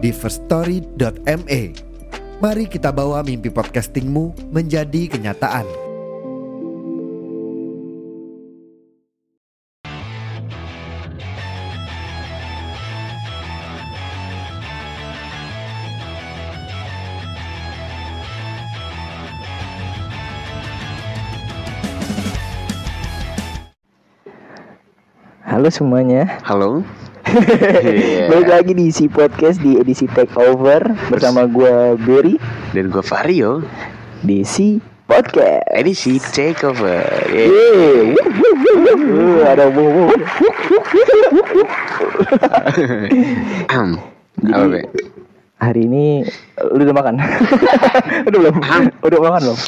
di firststory.me. Mari kita bawa mimpi podcastingmu menjadi kenyataan. Halo semuanya, Halo. Balik lagi di si podcast di edisi takeover bersama gue Berry Dan gue Vario. di si podcast. Edisi Takeover. Yeay. Uh, ada. Jadi-? Hari ini lu udah makan? udah belum? udah makan belum?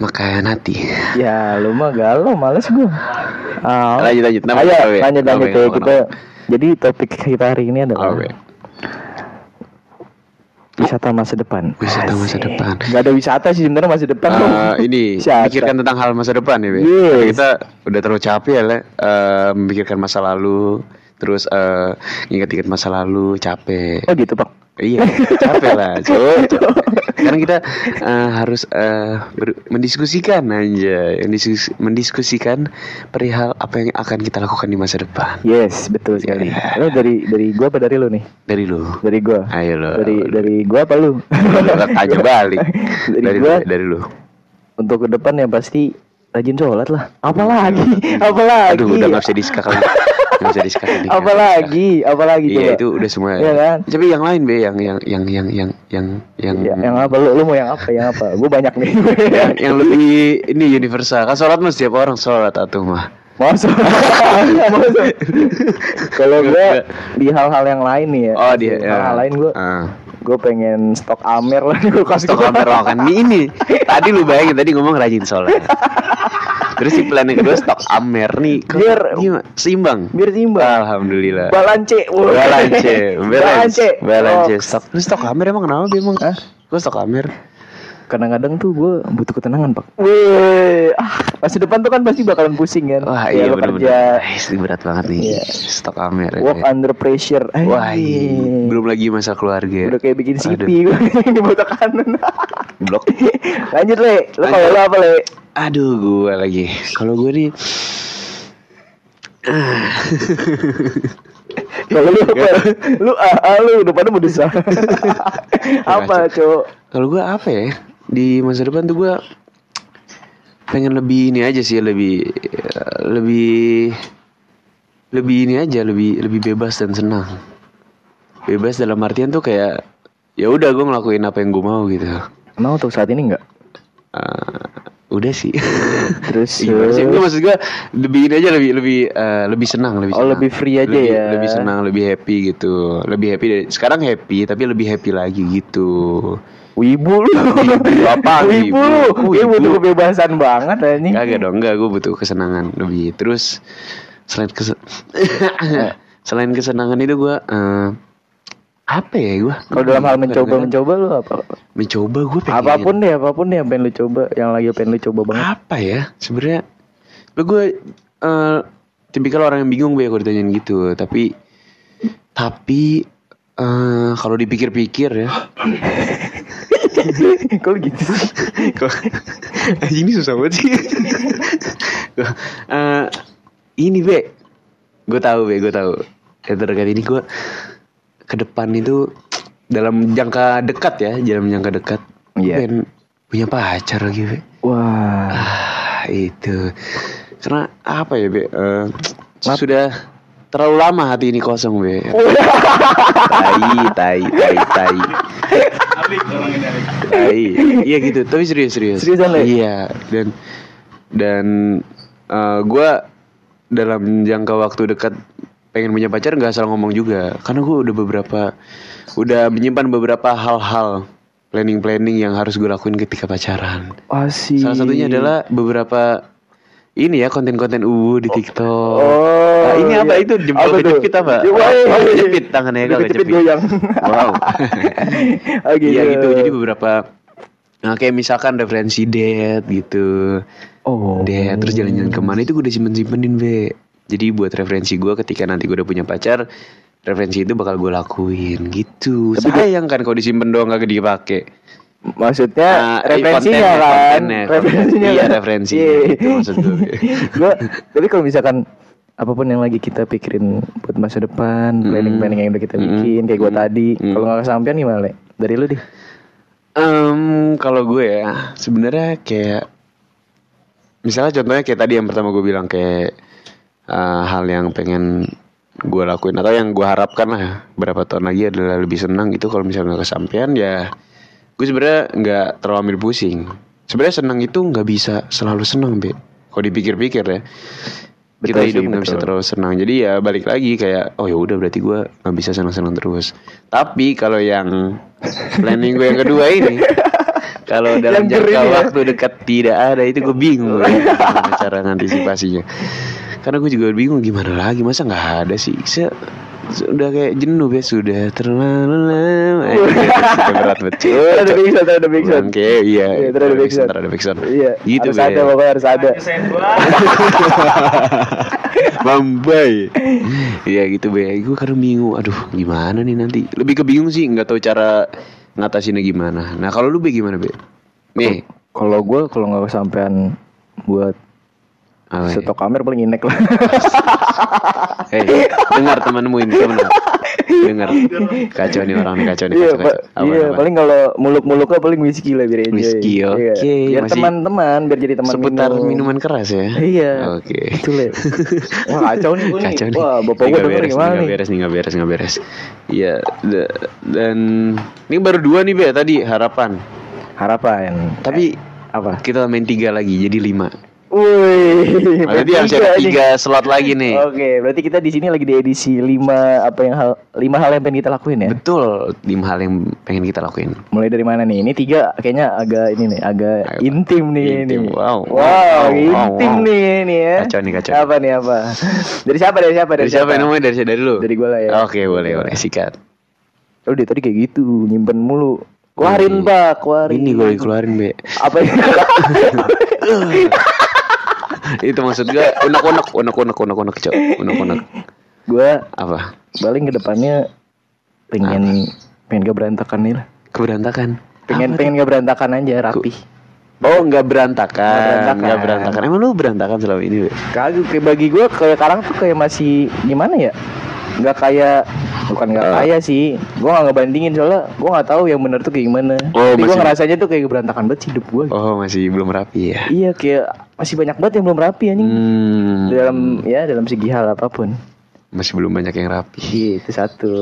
Makan hati. Ya lu mah galau, males gue. Lanjut, lanjut. Ayo, lanjut lanjut ya kita. Jadi topik kita hari ini adalah wisata masa depan. Wisata masa Asik. depan. Gak ada wisata sih sebenarnya masa depan. Eh, ini Wisata. pikirkan tentang hal masa depan ya. Yes. Karena Kita udah terlalu capek ya, Le. Eh, memikirkan masa lalu, terus eh ingat-ingat masa lalu, capek. Oh gitu pak. Iya, capek lah, cowok. Sekarang kita eh, harus eh, ber- mendiskusikan aja, mendiskus- mendiskusikan perihal apa yang akan kita lakukan di masa depan. Yes, betul sekali. Iya. Lo dari dari gua apa dari lu nih? Dari lu. Dari gua. Ayo lo. Dari dari gua apa lu? tanya balik. Dari dari gua. lu, dari lu. Untuk ke depan ya pasti rajin sholat lah. Apalagi? Apalagi? Aduh, udah nggak bisa diskak Nggak bisa diskak lagi. Apalagi? Apalagi Iya coba? itu udah semua. Iya kan? Tapi yang lain be, yang yang yang yang yang yang yang Ya, yang apa lu? Lu mau yang apa? Yang apa? Gua banyak nih. yang, yang lebih ini universal. Kan sholat mah setiap orang sholat atau mah. Masa? Masa? Kalau gua di hal-hal yang lain nih ya. Oh dia. ya. Hal-hal lain gua Ah. gua pengen stok Amer lah di kulkas Stok kamar makan mie ini. Tadi lu bayangin tadi ngomong rajin sholat. Terus si plan yang kedua stok amer nih. Biar- gimana? seimbang. Biar timbang. Alhamdulillah. Balance. Balance, balance, Balance. Stok, terus stok amer emang kenapa Bi, emang? Hah? Gue stok amer. kadang-kadang tuh gue butuh ketenangan pak. Wih, ah, masa depan tuh kan pasti bakalan pusing kan. Wah Ya, iya lo bener-bener. kerja Ais, ini berat banget nih. Iya. Stok amer. work ya. under pressure. Eh, Wah, iya. belum lagi masa keluarga. udah kayak bikin. CP gue di botak kanan. Blok. Lanjut le, lo kalau lo apa le? Aduh, gue lagi. Kalau gue nih Kalau lu apa? lu ah, ah lu udah pada mau desa. apa cowok? Kalau gue apa ya di masa depan tuh gue pengen lebih ini aja sih lebih lebih lebih ini aja lebih lebih bebas dan senang bebas dalam artian tuh kayak ya udah gue ngelakuin apa yang gue mau gitu Mau untuk saat ini nggak? Eh, udah sih Terus Gimana sih? eh, maksud gue lebih ini aja lebih lebih eh, lebih senang lebih Oh, senang. lebih free aja Lebih- ya. lebih senang lebih happy gitu lebih happy dari sekarang happy tapi lebih happy lagi gitu Wibu lu. Wibu apa? Wibu lu. Wibu? butuh kebebasan banget anjing. Kagak dong, enggak gue butuh kesenangan lebih. Terus selain kese selain kesenangan itu gue eh, apa ya gue? Kalau dalam hal mencoba-mencoba lu apa? mencoba gue pengen Apa pun deh, apa pun deh yang pengen lu coba, yang lagi pengen lu coba banget. apa ya sebenarnya gue eh tipikal orang yang bingung gue kalau ditanyain gitu tapi tapi eh kalau dipikir-pikir ya Kok gitu sih? Kok anjing ini susah banget sih. Eh, ini be, gue tahu be, gue tahu. Ya terkait ini gue ke depan itu dalam jangka dekat ya, dalam jangka dekat. Iya. pengen punya pacar lagi be. Wah, Ah itu karena apa ya be? Eh, sudah terlalu lama hati ini kosong be. tai, tai, tai, tai. Tai. Iya gitu, tapi serius serius. Seriusan, Le? Iya, dan dan gue dalam jangka waktu dekat pengen punya pacar nggak asal ngomong juga karena gue udah beberapa udah menyimpan beberapa hal-hal planning-planning yang harus gue lakuin ketika pacaran Asik. salah satunya adalah beberapa ini ya konten-konten UU di TikTok Oh, Nah, ini apa iya. itu jempol Apa tuh? kejepit apa? Ya, wah, Oh, iya. kejepit tangannya kalau Kejepit goyang. Wow. Gitu. Iya gitu. Jadi beberapa Nah kayak misalkan referensi date gitu Oh. Date terus jalan-jalan ke mana itu gue udah simpen-simpenin be Jadi buat referensi gue ketika nanti gue udah punya pacar Referensi itu bakal gue lakuin gitu Tapi Sayang kan kalau disimpen doang gak dipakai Maksudnya Nah, referensinya kontennya, kan. kontennya, referensinya. Iya kan? referensi Iya. gitu maksud gue tapi kalau misalkan apa pun yang lagi kita pikirin buat masa depan, planning-planning yang udah kita Mm. bikin kayak gua Mm. tadi, Mm. kalau nggak kesampaian gimana, Le? Dari lu deh. Em, kalau gue ya sebenarnya kayak misalnya contohnya kayak tadi yang pertama gue bilang kayak eh, hal yang pengen gue lakuin atau yang gue harapkan lah berapa tahun lagi adalah lebih senang itu kalau misalnya nggak kesampaian ya gue sebenarnya nggak terlalu ambil pusing. Sebenarnya senang itu nggak bisa selalu senang be. Kalau dipikir-pikir ya kita Betul hidup sih, nggak bisa terlalu senang. Jadi ya balik lagi kayak oh ya udah berarti gue nggak bisa senang-senang terus. Tapi kalau yang planning gue yang kedua ini kalau dalam Yang jangka ya. waktu dekat tidak ada itu gue bingung gimana cara ngantisipasinya karena gue juga bingung gimana lagi masa nggak ada sih Se sudah kayak jenuh ya sudah terlalu lama Eh, berat betul Terada Big Sound, terada Big Sound. Oke, iya. Iya, terada Big Sound. Terada Big Sound. Iya, Gitu, harus ada pokoknya harus ada. Bambay. Iya gitu be. Gue kadang bingung. Aduh gimana nih nanti. Lebih ke bingung sih. nggak tahu cara ngatasinnya gimana. Nah kalau lu be gimana be? Nih. Kalau gua kalau nggak kesampaian buat apa ya? stok kamar paling inek lah. Hei, dengar temanmu ini teman. Dengar. Kacau nih orang nih kacau nih Iya, kacau, kacau. Apa, Iya, apa? paling kalau muluk-muluknya paling whisky lah biar enjoy. Whisky, Iya. oke. Biar Masih teman-teman, biar jadi teman Seputar minum. minuman keras ya. Iya. Oke. Itu Le. Wah, kacau nih. Kacau nih. Wah, bapak nggak denger beres, gimana nih? beres nih, nggak beres, nggak beres. Iya, da- dan ini baru dua nih be tadi harapan. Harapan. Tapi apa? kita main tiga lagi jadi lima. Wih, Berarti harus ada tiga slot lagi nih. Oke, berarti kita di sini lagi di edisi 5 apa yang hal 5 hal yang pengen kita lakuin ya. Betul, lima hal yang pengen kita lakuin. Mulai dari mana nih? Ini tiga kayaknya agak ini nih, agak Ayo, intim nih Intim, ini. wow. wow, Wow, intim wow, wow. nih ini ya. Kacau nih, kacau. Apa nih apa? Dari siapa? Dari siapa? Dari siapa yang namanya? Dari dari lu? Dari gua lah ya. Oke, boleh, boleh. Sikat. Oh, dia tadi kayak gitu, nyimpen mulu. Keluarin, Ini. Pak, keluarin. Ini gue keluarin, Be. Apa ya? Itu maksud gue unek-unek, unek-unek, unek-unek, cok. Unek-unek. gua Apa? paling ke depannya pengen pengen gak berantakan nih lah. Keberantakan. Pengen pengen gak berantakan aja, rapi. Oh, nggak berantakan. Nggak berantakan. Emang lu berantakan selama ini? Kagak bagi gue kayak sekarang tuh kayak masih gimana ya? Nggak kayak bukan nggak Eh. kaya sih. Gue nggak ngebandingin soalnya gue nggak tahu yang benar tuh kayak gimana. Oh, Tapi gue ngerasanya tuh kayak berantakan banget sih hidup gue. Oh, masih belum rapi ya. Iya kayak masih banyak banget yang belum rapi anjing. Hmm. Dalam ya dalam segi hal apa pun. Masih belum banyak yang rapi. Iya itu satu.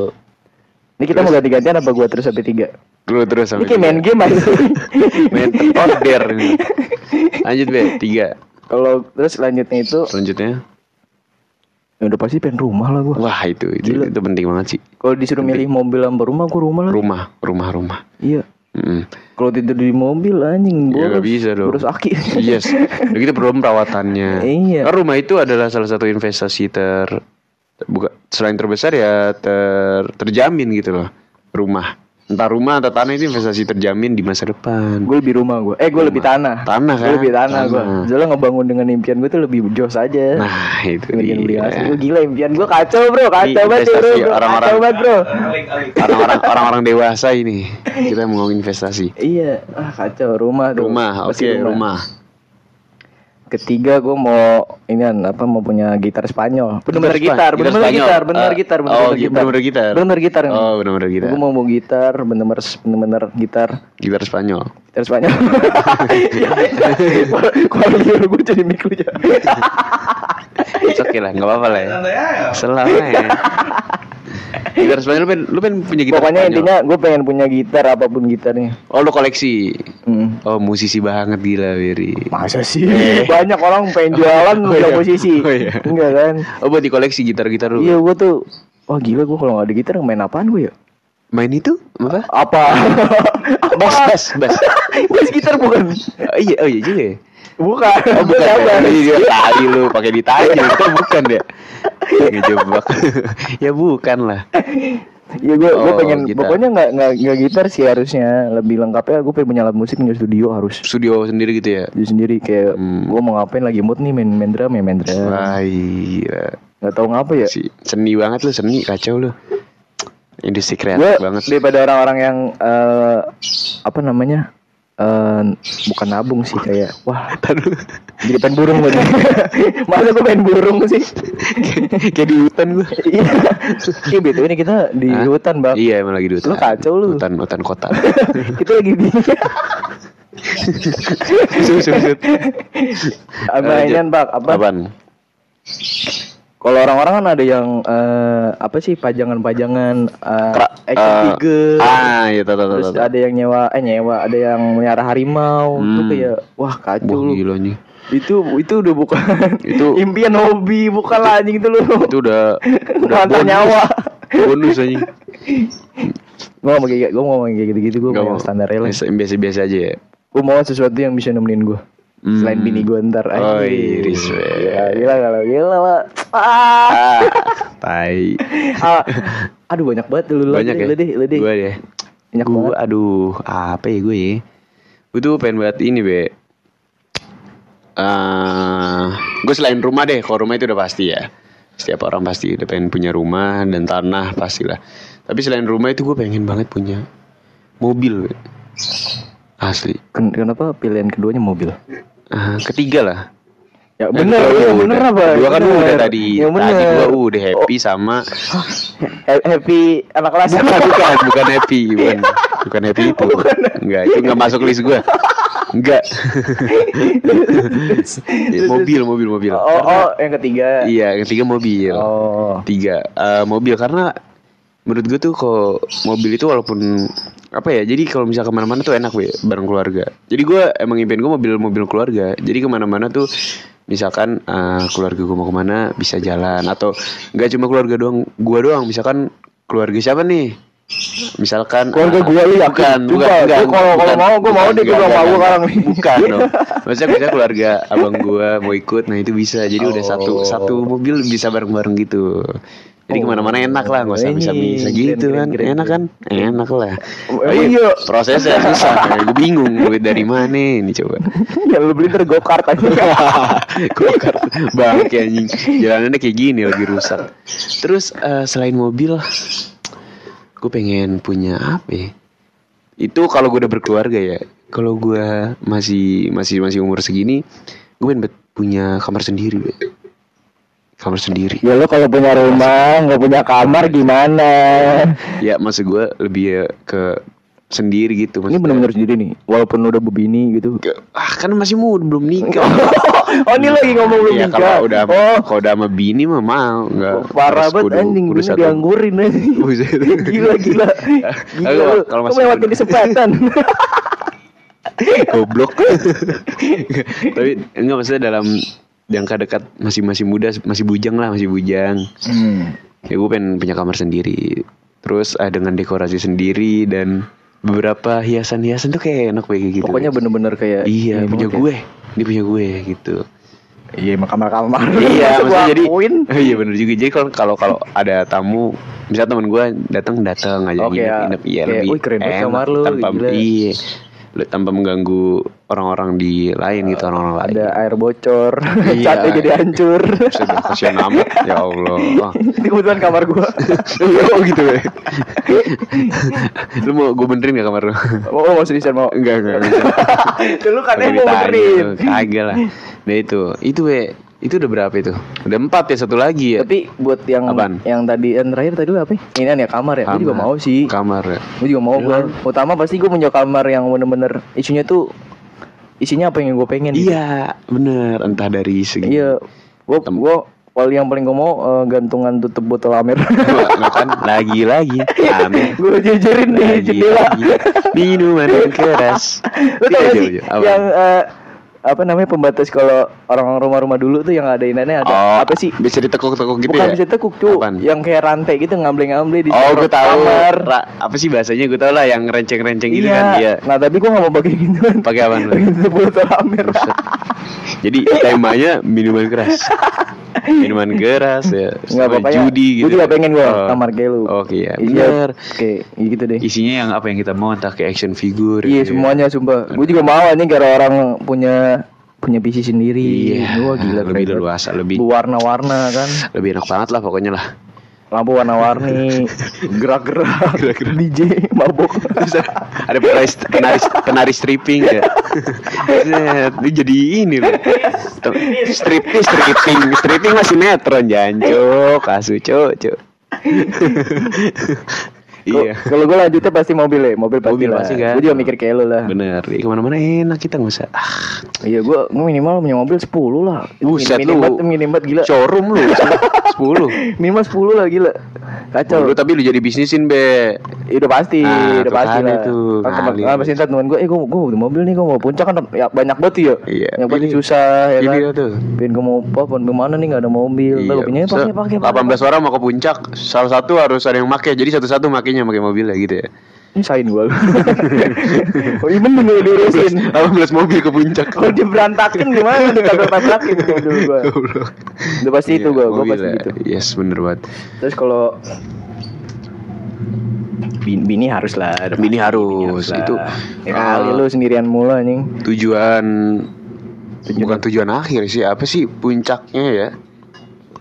Ini kita mau ganti-gantian apa gue terus sampai tiga? Lu terus Ini sampai kayak main game aja. main order nih. Lanjut be, tiga. Kalau terus lanjutnya itu Selanjutnya, ya udah pasti pengen rumah lah gue. wah itu itu, Gila. itu penting banget sih. Kalau disuruh milih mobil sama rumah gue rumah lah. Rumah, rumah, rumah. Iya. Mm. Kalau tidur di mobil anjing Ya boros. nggak bisa dong. Boros aki. Yes, udah gitu perlu perawatannya. Iya. Kan rumah itu adalah salah satu investasi ter bukan selain terbesar ya ter terjamin gitu loh. Rumah. Entah rumah atau tanah itu investasi terjamin di masa depan. gue lebih rumah gue. Eh gue lebih tanah. Tanah Gue kan? lebih tanah, gue. Tanah. Soalnya ngebangun dengan impian gue tuh lebih jos aja. Nah, itu dia. Gue gila impian gue kacau bro, kacau banget bro. orang-orang. Kacau banget bro. Orang-orang orang-orang dewasa ini. Kita mau investasi. Iya, ah kacau rumah tuh. Rumah, oke, Pasti rumah. Ketiga gue mau ini apa mau punya gitar Spanyol. Bener-bener gitar, Gitar bener-bener Spanyol. gitar, bener Eh, gitar, oh, bener-bener gi- gitar. gitar. Bener gitar. Oh, bener-bener gitar. Gue mau mau gitar, bener-bener bener-bener gitar. Gitar Spanyol. Gitar Spanyol. Kalau gue jadi aja. It's okay lah, nggak apa-apa lah ya. Selama ya. Gitar Spanyol lu pengen, lu pengen punya gitar Pokoknya Spanyol? intinya gue pengen punya gitar apa pun gitarnya. Oh lu koleksi Hmm. Oh musisi banget gila Wiri Masa sih? Banyak orang pengen jualan Oh, iya. posisi. Oh, iya. Enggak kan? Oh buat di koleksi gitar-gitar lu Iya gue tuh Wah gila gue kalau gak ada gitar main apaan gue ya? Main itu apa? Apa? Bass, bass, bass Bass gitar bukan? Oh iya, oh iya juga ya Bukan. Oh bukan ya? Iya, kali lu pakai ditanya itu bukan ya Ngejebak Ya bukan lah Iya gue gue Oh, pengen gitar. pokoknya nggak nggak nggak gitar sih harusnya. Lebih lengkapnya gue pengen punya alat musik punya studio harus. Studio sendiri gitu ya? Jadi sendiri kayak Hmm. gue mau ngapain lagi mood nih main main drum ya main drum. Wah iya. Nggak tahu ngapa ya. Si, Seni banget lu, seni kacau lu. Industri kreatif banget. daripada orang-orang yang eh, apa namanya eh, bukan nabung sih kayak wah Taduh jadi pengen burung gue masa gue pengen burung sih? Kayak di hutan gue iya. Iya betul ini kita di Hah? hutan bang. Iya emang lagi di hutan. Lu kacau lu. Hutan, hutan kota. Kita lagi di Sut, sut, sut. apa bang? Apa? Apaan? Kalau orang-orang kan ada yang eh, apa sih pajangan-pajangan eh, Kera- action eh, figure. Ah iya tahu tahu tahu, Terus tahu. ada yang nyewa eh nyewa, ada yang melihara harimau. Itu Hmm. kayak wah kacau Wah lu. gila nih Itu itu udah bukan Itu- impian hobi, bukan lah anjing itu lu. Itu udah Udah Mantan nyawa. Bonus anjing Gua mau kayak gua mau kayak gitu-gitu gua Nggak mau yang standar lah. Biasa- Biasa-biasa aja ya Gua mau sesuatu yang bisa nemenin gua. Hmm. Selain bini gua ntar Oh, iris, weh. Gila, gila kalau gila Pak. Ah. Ah Tai Ah. Aduh banyak banget lu Banyak ya Lu deh, lu deh. Gue deh Banyak Gue banget. aduh Apa ya gue ya Gue tuh pengen buat ini be eh gue selain rumah deh, kalau rumah itu udah pasti ya. Setiap orang pasti udah pengen punya rumah dan tanah pastilah. Tapi selain rumah itu gue pengen banget punya mobil. Be. Asli. Ken- Kenapa pilihan keduanya mobil? Ah, ketiga lah. Ya bener, udah. bener apa? Kedua kan Bener. udah tadi. Tadi bener. gue udah happy sama Ha- Happy anak kelas. bukan, bukan, bukan happy, bukan, bukan happy itu. Enggak, itu enggak masuk list gue. Enggak. Ya, mobil, mobil, mobil. Oh, oh, yang ketiga. Iya, yang ketiga mobil. Oh. Tiga eh, mobil karena menurut gue tuh kalau mobil itu walaupun apa ya jadi kalau misalnya ke mana-mana tuh enak be bareng keluarga. Jadi gue emang impian gue mobil mobil keluarga. Jadi ke mana-mana tuh misalkan eh, keluarga gue mau ke mana bisa jalan. Atau nggak cuma keluarga doang gue doang. Misalkan keluarga siapa nih misalkan Keluarga eh, gua lu yakin? bukan bukan enggak, kalau- kalau bukan, mau, gua mau bukan, deh, gua enggak. sekarang nih. bukan dong maksudnya misalnya keluarga abang gua mau ikut nah itu bisa jadi udah satu Oh. satu mobil bisa bareng-bareng gitu jadi Oh. ke mana-mana enak lah nggak usah Ini, bisa bisa keren, gitu kan enak kan enak lah Oh, iya? prosesnya susah gue bingung duit dari mana ini coba yang lu beli ntar go kart aja. Gokar bangke anjing jalanannya kayak gini lagi rusak terus eh, selain mobil gue pengen punya apa ya? itu kalau gue udah berkeluarga ya kalau gue masih masih masih umur segini gue pengen punya kamar sendiri Be. kamar sendiri ya lu kalau punya rumah nggak punya kamar gimana? ya maksud gue lebih ya ke sendiri gitu Ini maksudnya. benar-benar sendiri nih, walaupun udah bebini gitu. ah kan masih muda belum nikah oh ini lagi ngomong belum Iya nikah. kalau udah oh, kalau udah sama bini mah mau nggak parah banget anjing kudu ini satu- dianggurin anjing. Buset. gila gila. Gila Kalau- kalau masih melewati muda. kesempatan. goblok tapi enggak maksudnya dalam jangka dekat masih masih muda masih bujang lah masih bujang hmm. ya gue pengen punya kamar sendiri terus ah, dengan dekorasi sendiri dan beberapa hiasan-hiasan tuh kayak enak kayak gitu Pokoknya bener-bener kayak iya punya ya. gue dia punya gue gitu Iya emang kamar-kamar. iya maksudnya jadi iya bener juga jadi kalau kalau kalau ada tamu misal teman gue datang datang aja Oke, nginep ya. nginep iya Kayak, lebih "Wih, keren enak kamar lu," tanpa gila. iya tanpa mengganggu orang-orang di lain gitu orang-orang lain Ada air bocor, Iya. catnya jadi hancur. Kasihan amat ya Allah. Wah. Ini kebetulan kamar gua. oh gitu ya. lu mau gue benerin gak kamar lu? Oh, mau seriusan mau. Enggak enggak. Dulu kan mau benerin. tuh, Kagak lah. Nah itu, itu we, itu udah berapa itu? Udah empat ya satu lagi ya. Tapi buat yang Apaan? yang tadi yang terakhir tadi lu apa? Ini ya kamar ya. Gue juga Kamar. mau sih. Kamar ya. Gue juga mau gua. Utama pasti gue punya kamar yang bener-bener isinya tuh isinya apa yang gue pengen. gitu. Iya, bener. Entah dari segi. Iya. Gue gue paling yang paling gue mau eh, gantungan tutup botol Amer. Wah, kan lagi lagi amin gue jejerin di lagi jendela. lagi minuman keras Lu tau gak Iya, sih iya, yang eh, apa namanya pembatas kalau orang rumah-rumah dulu tuh yang ada inannya ada oh apa sih? bisa ditekuk-tekuk gitu Bukan ya bisa tekuk Apaan? yang kayak rantai gitu ngamble-ngamble di Oh, gue tahu. kamar. Ra- apa sih bahasanya? Gue tahu lah yang renceng-renceng gitu iya. kan. Iya. Nah tapi gue gak mau pakai gitu. Pakai lu? Pakai tutup botol Amer. Buset. Jadi temanya minuman keras. minuman keras ya. Nggak sama apa-apa ya. Judi gitu. Gue juga pengen gue Oh. kamar kayak lu. Oke ya. Bener. Kayak gitu deh. Isinya yang apa yang kita mau entah kayak action figure. Iya gitu ya. semuanya sumpah. Gue juga mau nih gara orang punya punya PC sendiri. Iya. Wah gila lebih leluasa, lebih Warna-warna kan. lebih enak banget lah pokoknya lah. Lampu warna-warni, gerak-gerak, DJ, mabok. Ada penari penari, penari stripping ya. Ini jadi ini loh. Stripping, stripping, stripping masih netron jancuk, kasu cuk, cuk. Iya. Kalau gue lanjutnya pasti mobil ya, mobil pasti Mobil lah. pasti kan. Gue juga mikir kayak lu lah. Bener, di ke mana-mana enak kita nggak usah. Ah, Iya, gue minimal punya mobil 10 lah. Buset minim, lu. banget, minim banget gila. showroom lu, sepuluh. Minimal 10 lah gila. Kacau. Lu tapi lu jadi bisnisin be. Ya, udah pasti, Ah, udah pasti kan lah. itu, Kan teman kan pasti ntar temen gue, eh gue gue udah mobil nih, gue mau puncak kan ya, banyak banget ya. Iya, Yang pasti pilih. susah ya kan. tuh. Pin gue mau apa, ke mana nih nggak ada mobil. Iya. Gue punya pakai pakai. pakai. 18 orang mau ke puncak, salah satu harus ada yang make. Jadi satu-satu makainya pakai mobilnya gitu ya. Ini sain gue. oh iya bener nih diurusin. 18 mobil ke puncak. Kalau dia berantakin gimana? Ditabrak-tabrakin dulu gue. Udah pasti itu Iya, gue, gue mobil pasti ya. gitu. Yes, bener banget. Terus kalau bini, bini harus lah. Bini harus, lah. itu, Ya kali uh, lu sendirian mula anjing. Tujuan bukan tujuan akhir sih, apa sih puncaknya ya?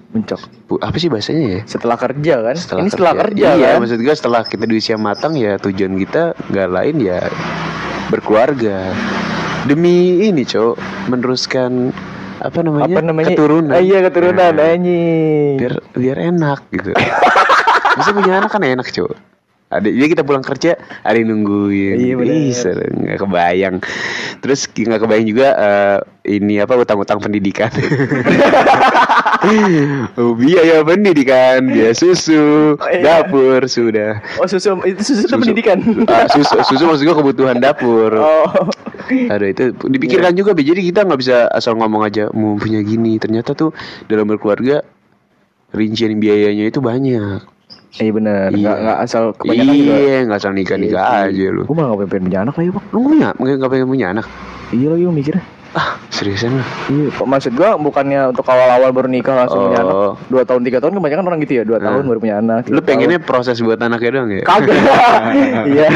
Puncak. Bu- apa sih bahasanya ya? Setelah kerja kan? Ini setelah kerja iya, kan? maksud gue setelah kita di usia matang ya tujuan kita nggak lain ya berkeluarga demi ini cok meneruskan apa namanya, Apa namanya? keturunan Ah, iya keturunan Nah, anjing. biar biar enak gitu Masa punya anak kan enak cok ada jadi kita pulang kerja ada yang nungguin Iya, nggak kebayang terus nggak kebayang juga eh, ini apa utang-utang pendidikan oh, biaya pendidikan biaya susu Oh, iya. dapur sudah Oh susu itu susu, itu pendidikan. Ah, susu susu maksud gua kebutuhan dapur oh. Aduh itu dipikirkan juga Be. Jadi kita nggak bisa asal ngomong aja mau punya gini. Ternyata tuh dalam berkeluarga rincian biayanya itu banyak. Iya benar. Iya. Enggak enggak asal kebanyakan juga. Iya, nggak asal nikah nikah aja lu. Gue malah gak pengen punya anak lagi, Pak. Lu nggak punya? Mungkin nggak pengen punya anak? Iya lagi gue mikirnya. Ah, seriusan lu? Iya, maksud gua bukannya untuk awal-awal baru nikah langsung punya anak. Oh. Dua tahun, tiga tahun kebanyakan orang gitu ya. Dua tahun baru punya anak. Lu tiga pengennya proses buat anaknya doang ya? tahun. kagak? Iya.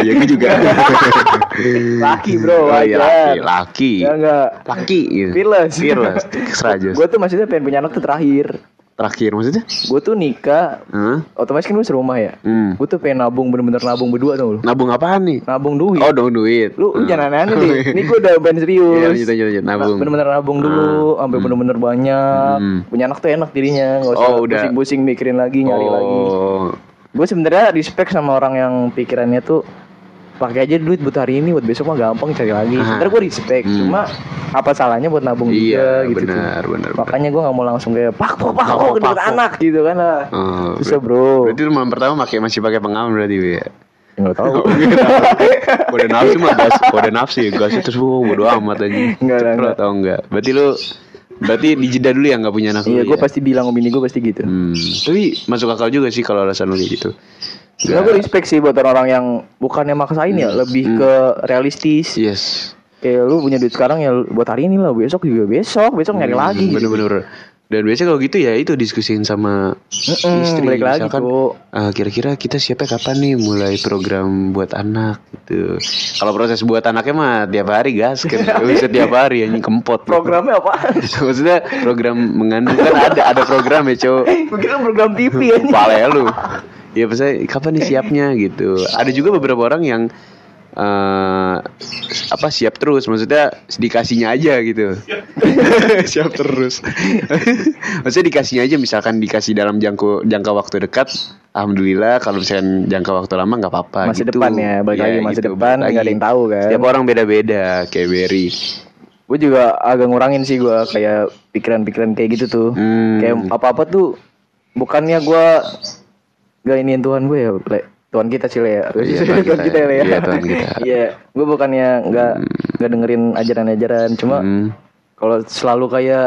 Iya, gue juga. Laki, bro, Oh, iya, laki, laki. Ya enggak. Laki gitu. Fearless. Fearless. Gue tuh maksudnya pengen punya anak tuh terakhir. Terakhir maksudnya? Gue tuh nikah, Hah? otomatis kan gue serumah ya. Hmm. Gue tuh pengen nabung bener-bener nabung berdua tuh lu. Nabung apaan nih? Nabung duit. Oh, dong duit. Lu, lu Hmm. jangan aneh-aneh deh. Ini gue udah ben Iya, serius. lanjut, lanjut, lanjut. Nabung. Bener-bener nabung dulu, sampai bener-bener banyak. Hmm. Punya anak tuh enak dirinya, nggak usah Oh, pusing-pusing mikirin lagi, nyari lagi. Oh. Gue sebenarnya respect sama orang yang pikirannya tuh pakai aja duit buat hari ini, buat besok mah gampang cari lagi. Sebenarnya gue respect, Hmm. cuma apa salahnya buat nabung Iya, juga gitu. tuh. benar, benar. benar. Makanya gue nggak mau langsung kayak pak pak pak pak. anak gitu kan lah. Oh, Susah bro. Berarti malam pertama pakai masih pakai pengaman berarti ya. Nggak tahu. Kode nafsu mah gas, kode nafsu ya gas itu semua bodo amat aja. Enggak, enggak. atau enggak? Berarti lu berarti dijeda dulu ya nggak punya anak Iya, gue ya? pasti bilang sama bini gue pasti gitu. Hmm, tapi masuk akal juga sih kalau alasan lu kayak Karena gue respect sih buat orang-orang yang bukannya maksain ya, lebih ke realistis. Yes. Kayak lu punya duit sekarang ya buat hari ini lah, besok juga besok, besok nyari lagi. gitu. Bener-bener. Dan biasanya kalau gitu ya itu diskusiin sama Mm-mm, istri. balik lagi, Misalkan. "Ah, kira-kira kita siapa kapan nih mulai program buat anak gitu. Kalau proses buat anaknya mah tiap hari gas kan. Bisa tiap hari anjing kempot. Programnya apa? Maksudnya program mengandung kan ada ada program ya, Cok. Gue kira program TV aja. Pale lu. Ya maksudnya kapan nih siapnya gitu. Ada juga beberapa orang yang eh apa siap terus. Maksudnya dikasihnya aja gitu. Siap terus. Maksudnya dikasihnya aja. Misalkan dikasih dalam jangka jangka waktu dekat alhamdulillah. Kalau misalkan jangka waktu lama nggak apa-apa Masa gitu. depan ya, balik lagi masa depan, balik nggak ada yang tahu kan. setiap orang beda-beda kayak Berry gue juga agak ngurangin sih gue kayak pikiran-pikiran kayak gitu tuh. Hmm. kayak apa-apa tuh bukannya gue gak iniin Tuhan gue ya Le. Tuhan kita sih Le, ya Iya, Tuhan kita ya, Le, ya. Iya, Tuhan kita. iya gue bukannya nggak nggak dengerin ajaran-ajaran cuma Hmm. kalau selalu kayak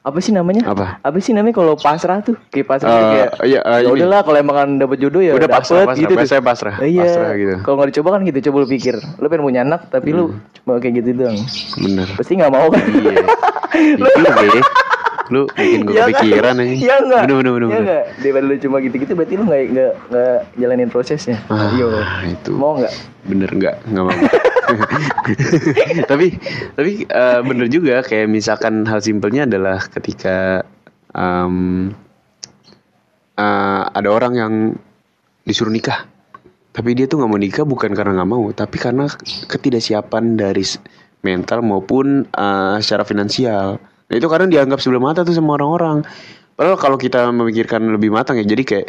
apa sih namanya Apa? apa sih namanya kalau pasrah tuh kayak pasrah Eh, kayak iya, eh, ya ini. udahlah kalau emang dapet jodoh ya Udah dapet pasrah, pasrah. gitu tuh. Biasanya pasrah. iya Pasrah gitu. kalau nggak dicoba kan gitu coba lu pikir lu pengen punya anak tapi lu cuma kayak gitu doang Bener. pasti nggak mau kan Iya. Itu deh. Lu bikin gue Iya kan? kepikiran aja. Iya enggak? Bener bener bener. Iya bener. enggak? Daripada lu cuma gitu-gitu berarti lu enggak enggak enggak jalanin prosesnya. Ah, Iya. itu. Mau enggak? Bener nggak? Nggak mau. tapi tapi eh, bener juga kayak misalkan hal simpelnya adalah ketika em, eh, ada orang yang disuruh nikah tapi dia tuh nggak mau nikah bukan karena nggak mau tapi karena ketidaksiapan dari mental maupun eh, secara finansial nah itu kadang dianggap sebelah mata tuh sama orang-orang. Padahal kalau kita memikirkan lebih matang ya jadi kayak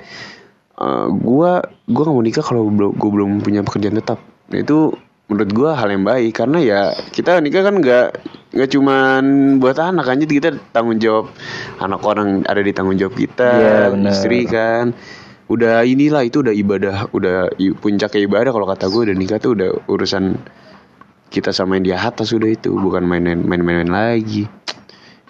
eh, gua gua nggak mau nikah kalau belum gua belum punya pekerjaan tetap. Nah, itu menurut gua hal yang baik karena ya kita nikah kan nggak nggak cuman buat anak jadi kita tanggung jawab anak orang ada di tanggung jawab kita benar. istri kan. Udah inilah itu udah ibadah udah puncaknya ibadah kalau kata gue udah nikah tuh udah urusan kita sama yang di atas udah itu bukan main-main main-main lagi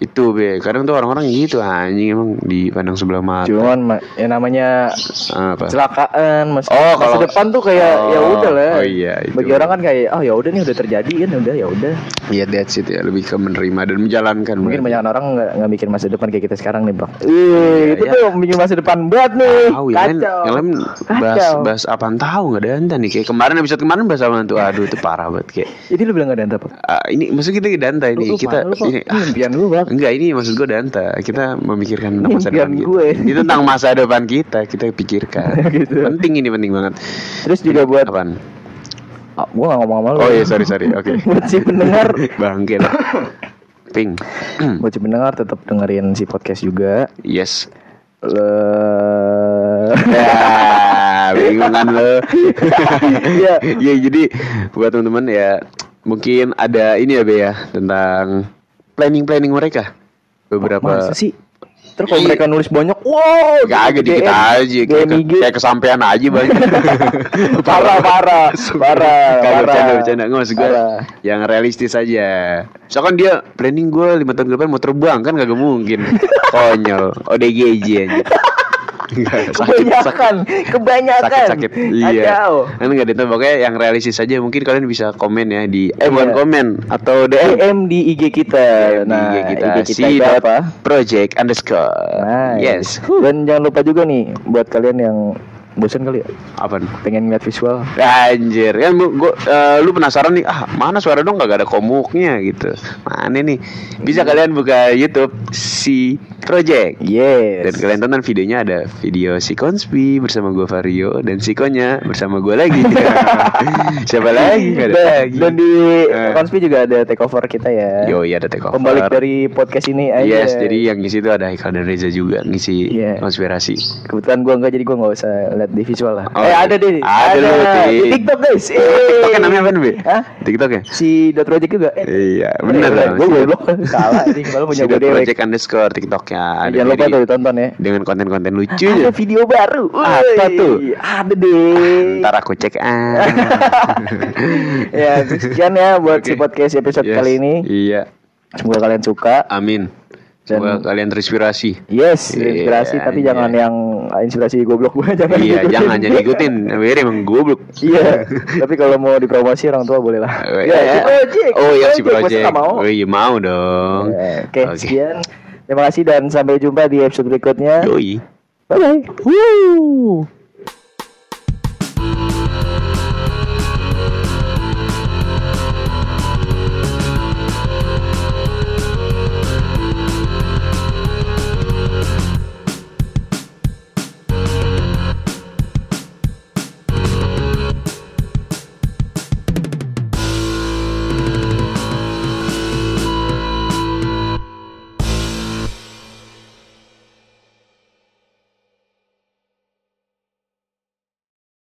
itu be kadang tuh orang-orang gitu anjing emang dipandang sebelah mata Cuman ma- ya namanya apa kecelakaan mas Oh, masa kalau- depan tuh kayak ya Oh, udah lah. oh iya, itu. Bagi orang kan kayak oh ya udah nih udah terjadi kan udah ya udah. Iya that's it ya lebih ke menerima dan menjalankan Mungkin banyak orang nggak nggak mikir masa depan kayak kita sekarang nih bang. Ih, itu iya. tuh mikir masa depan banget nih. tahu ya Kacau. yang lain bahas bahas apaan tahu nggak ada anta nih kayak kemarin episode kemarin bahas apaan tuh aduh itu parah banget kayak Jadi lu bilang gak ada apa? ah, ini maksud kita danta ini Lu kita kok ini ah, impian lu bang. Enggak ini maksud gue Danta Kita memikirkan tentang masa depan kita gue. Ini tentang masa depan kita Kita pikirkan Gitu. Penting ini penting banget Terus juga buat Apaan? Ah, gua gak ngomong sama lu. Oh iya sorry sorry Oke buat si pendengar Bangke lah Ping buat si pendengar tetap dengerin si podcast juga. Yes Le- Ya bingung kan lo Iya. Iya jadi Buat teman-teman ya Mungkin ada ini ya Be ya Tentang Planning-planning mereka Beberapa Masa sih? Terus kalau Iya. mereka nulis banyak, wow, Kagak dikit DM, aja kayak, kayak kesampean aja banyak parah, parah, parah, parah. bercanda bercanda Nggak maksud gue. Yang realistis aja Misalkan dia planning gue lima tahun ke depan mau terbang Kan kagak mungkin Konyol ODGJ aja Nggak, kebanyakan, kebanyakan. sakit sakit iya Kacau. kan nggak ada pokoknya yang realistis aja mungkin kalian bisa komen ya di eh Iya. bukan komen atau DM DM di IG kita. DM Nah, IG kita, IG kita si apa? project underscore yes Dan jangan lupa juga nih buat kalian yang bosan kali ya, apa pengen ngeliat visual. Anjir kan bu- gua, eh, lu penasaran nih ah mana suara dong kagak ada komuknya gitu mana nih bisa kalian buka YouTube si Project Yes. dan kalian tonton videonya ada video si Konspi bersama gua Vario dan si Konya bersama gua lagi siapa lagi ada dan, lagi dan di Eh. Konspi juga ada takeover kita ya. Yo iya ada take over Pembalik dari podcast ini aja. Yes jadi yang ngisi itu ada Haikal dan Reza juga ngisi Iya. konspirasi Kebetulan gua enggak jadi gua nggak usah lihat di visual lah. Oh, eh iya. ada deh. Ada lu di- di TikTok guys. Eh. TikToknya namanya apa nih? Hah? TikToknya Si Dot Project juga. Eh, Iya eh, dong Gue goblok salah ini kalau punya gue Dot Project underscore TikToknya ada Jangan lupa tuh ditonton ya. dengan konten-konten lucu Ada video baru. Apa tuh? Ada deh. Ntar aku cek ah. ya, sekian ya buat si podcast episode kali ini. Iya. Semoga kalian suka. Amin. Semoga kalian terinspirasi. Yes, Iya, inspirasi tapi iya. jangan yang inspirasi goblok gue jangan. iya, ikutin. jangan jadi ikutin. Biar emang goblok. Iya, tapi kalau mau dipromosi orang tua boleh lah. Oh, Ya, si project. Oh iya si project. mau. Oh iya mau dong. Ya, Oke, sekian. Terima kasih dan sampai jumpa di episode berikutnya. Yoi. Bye bye.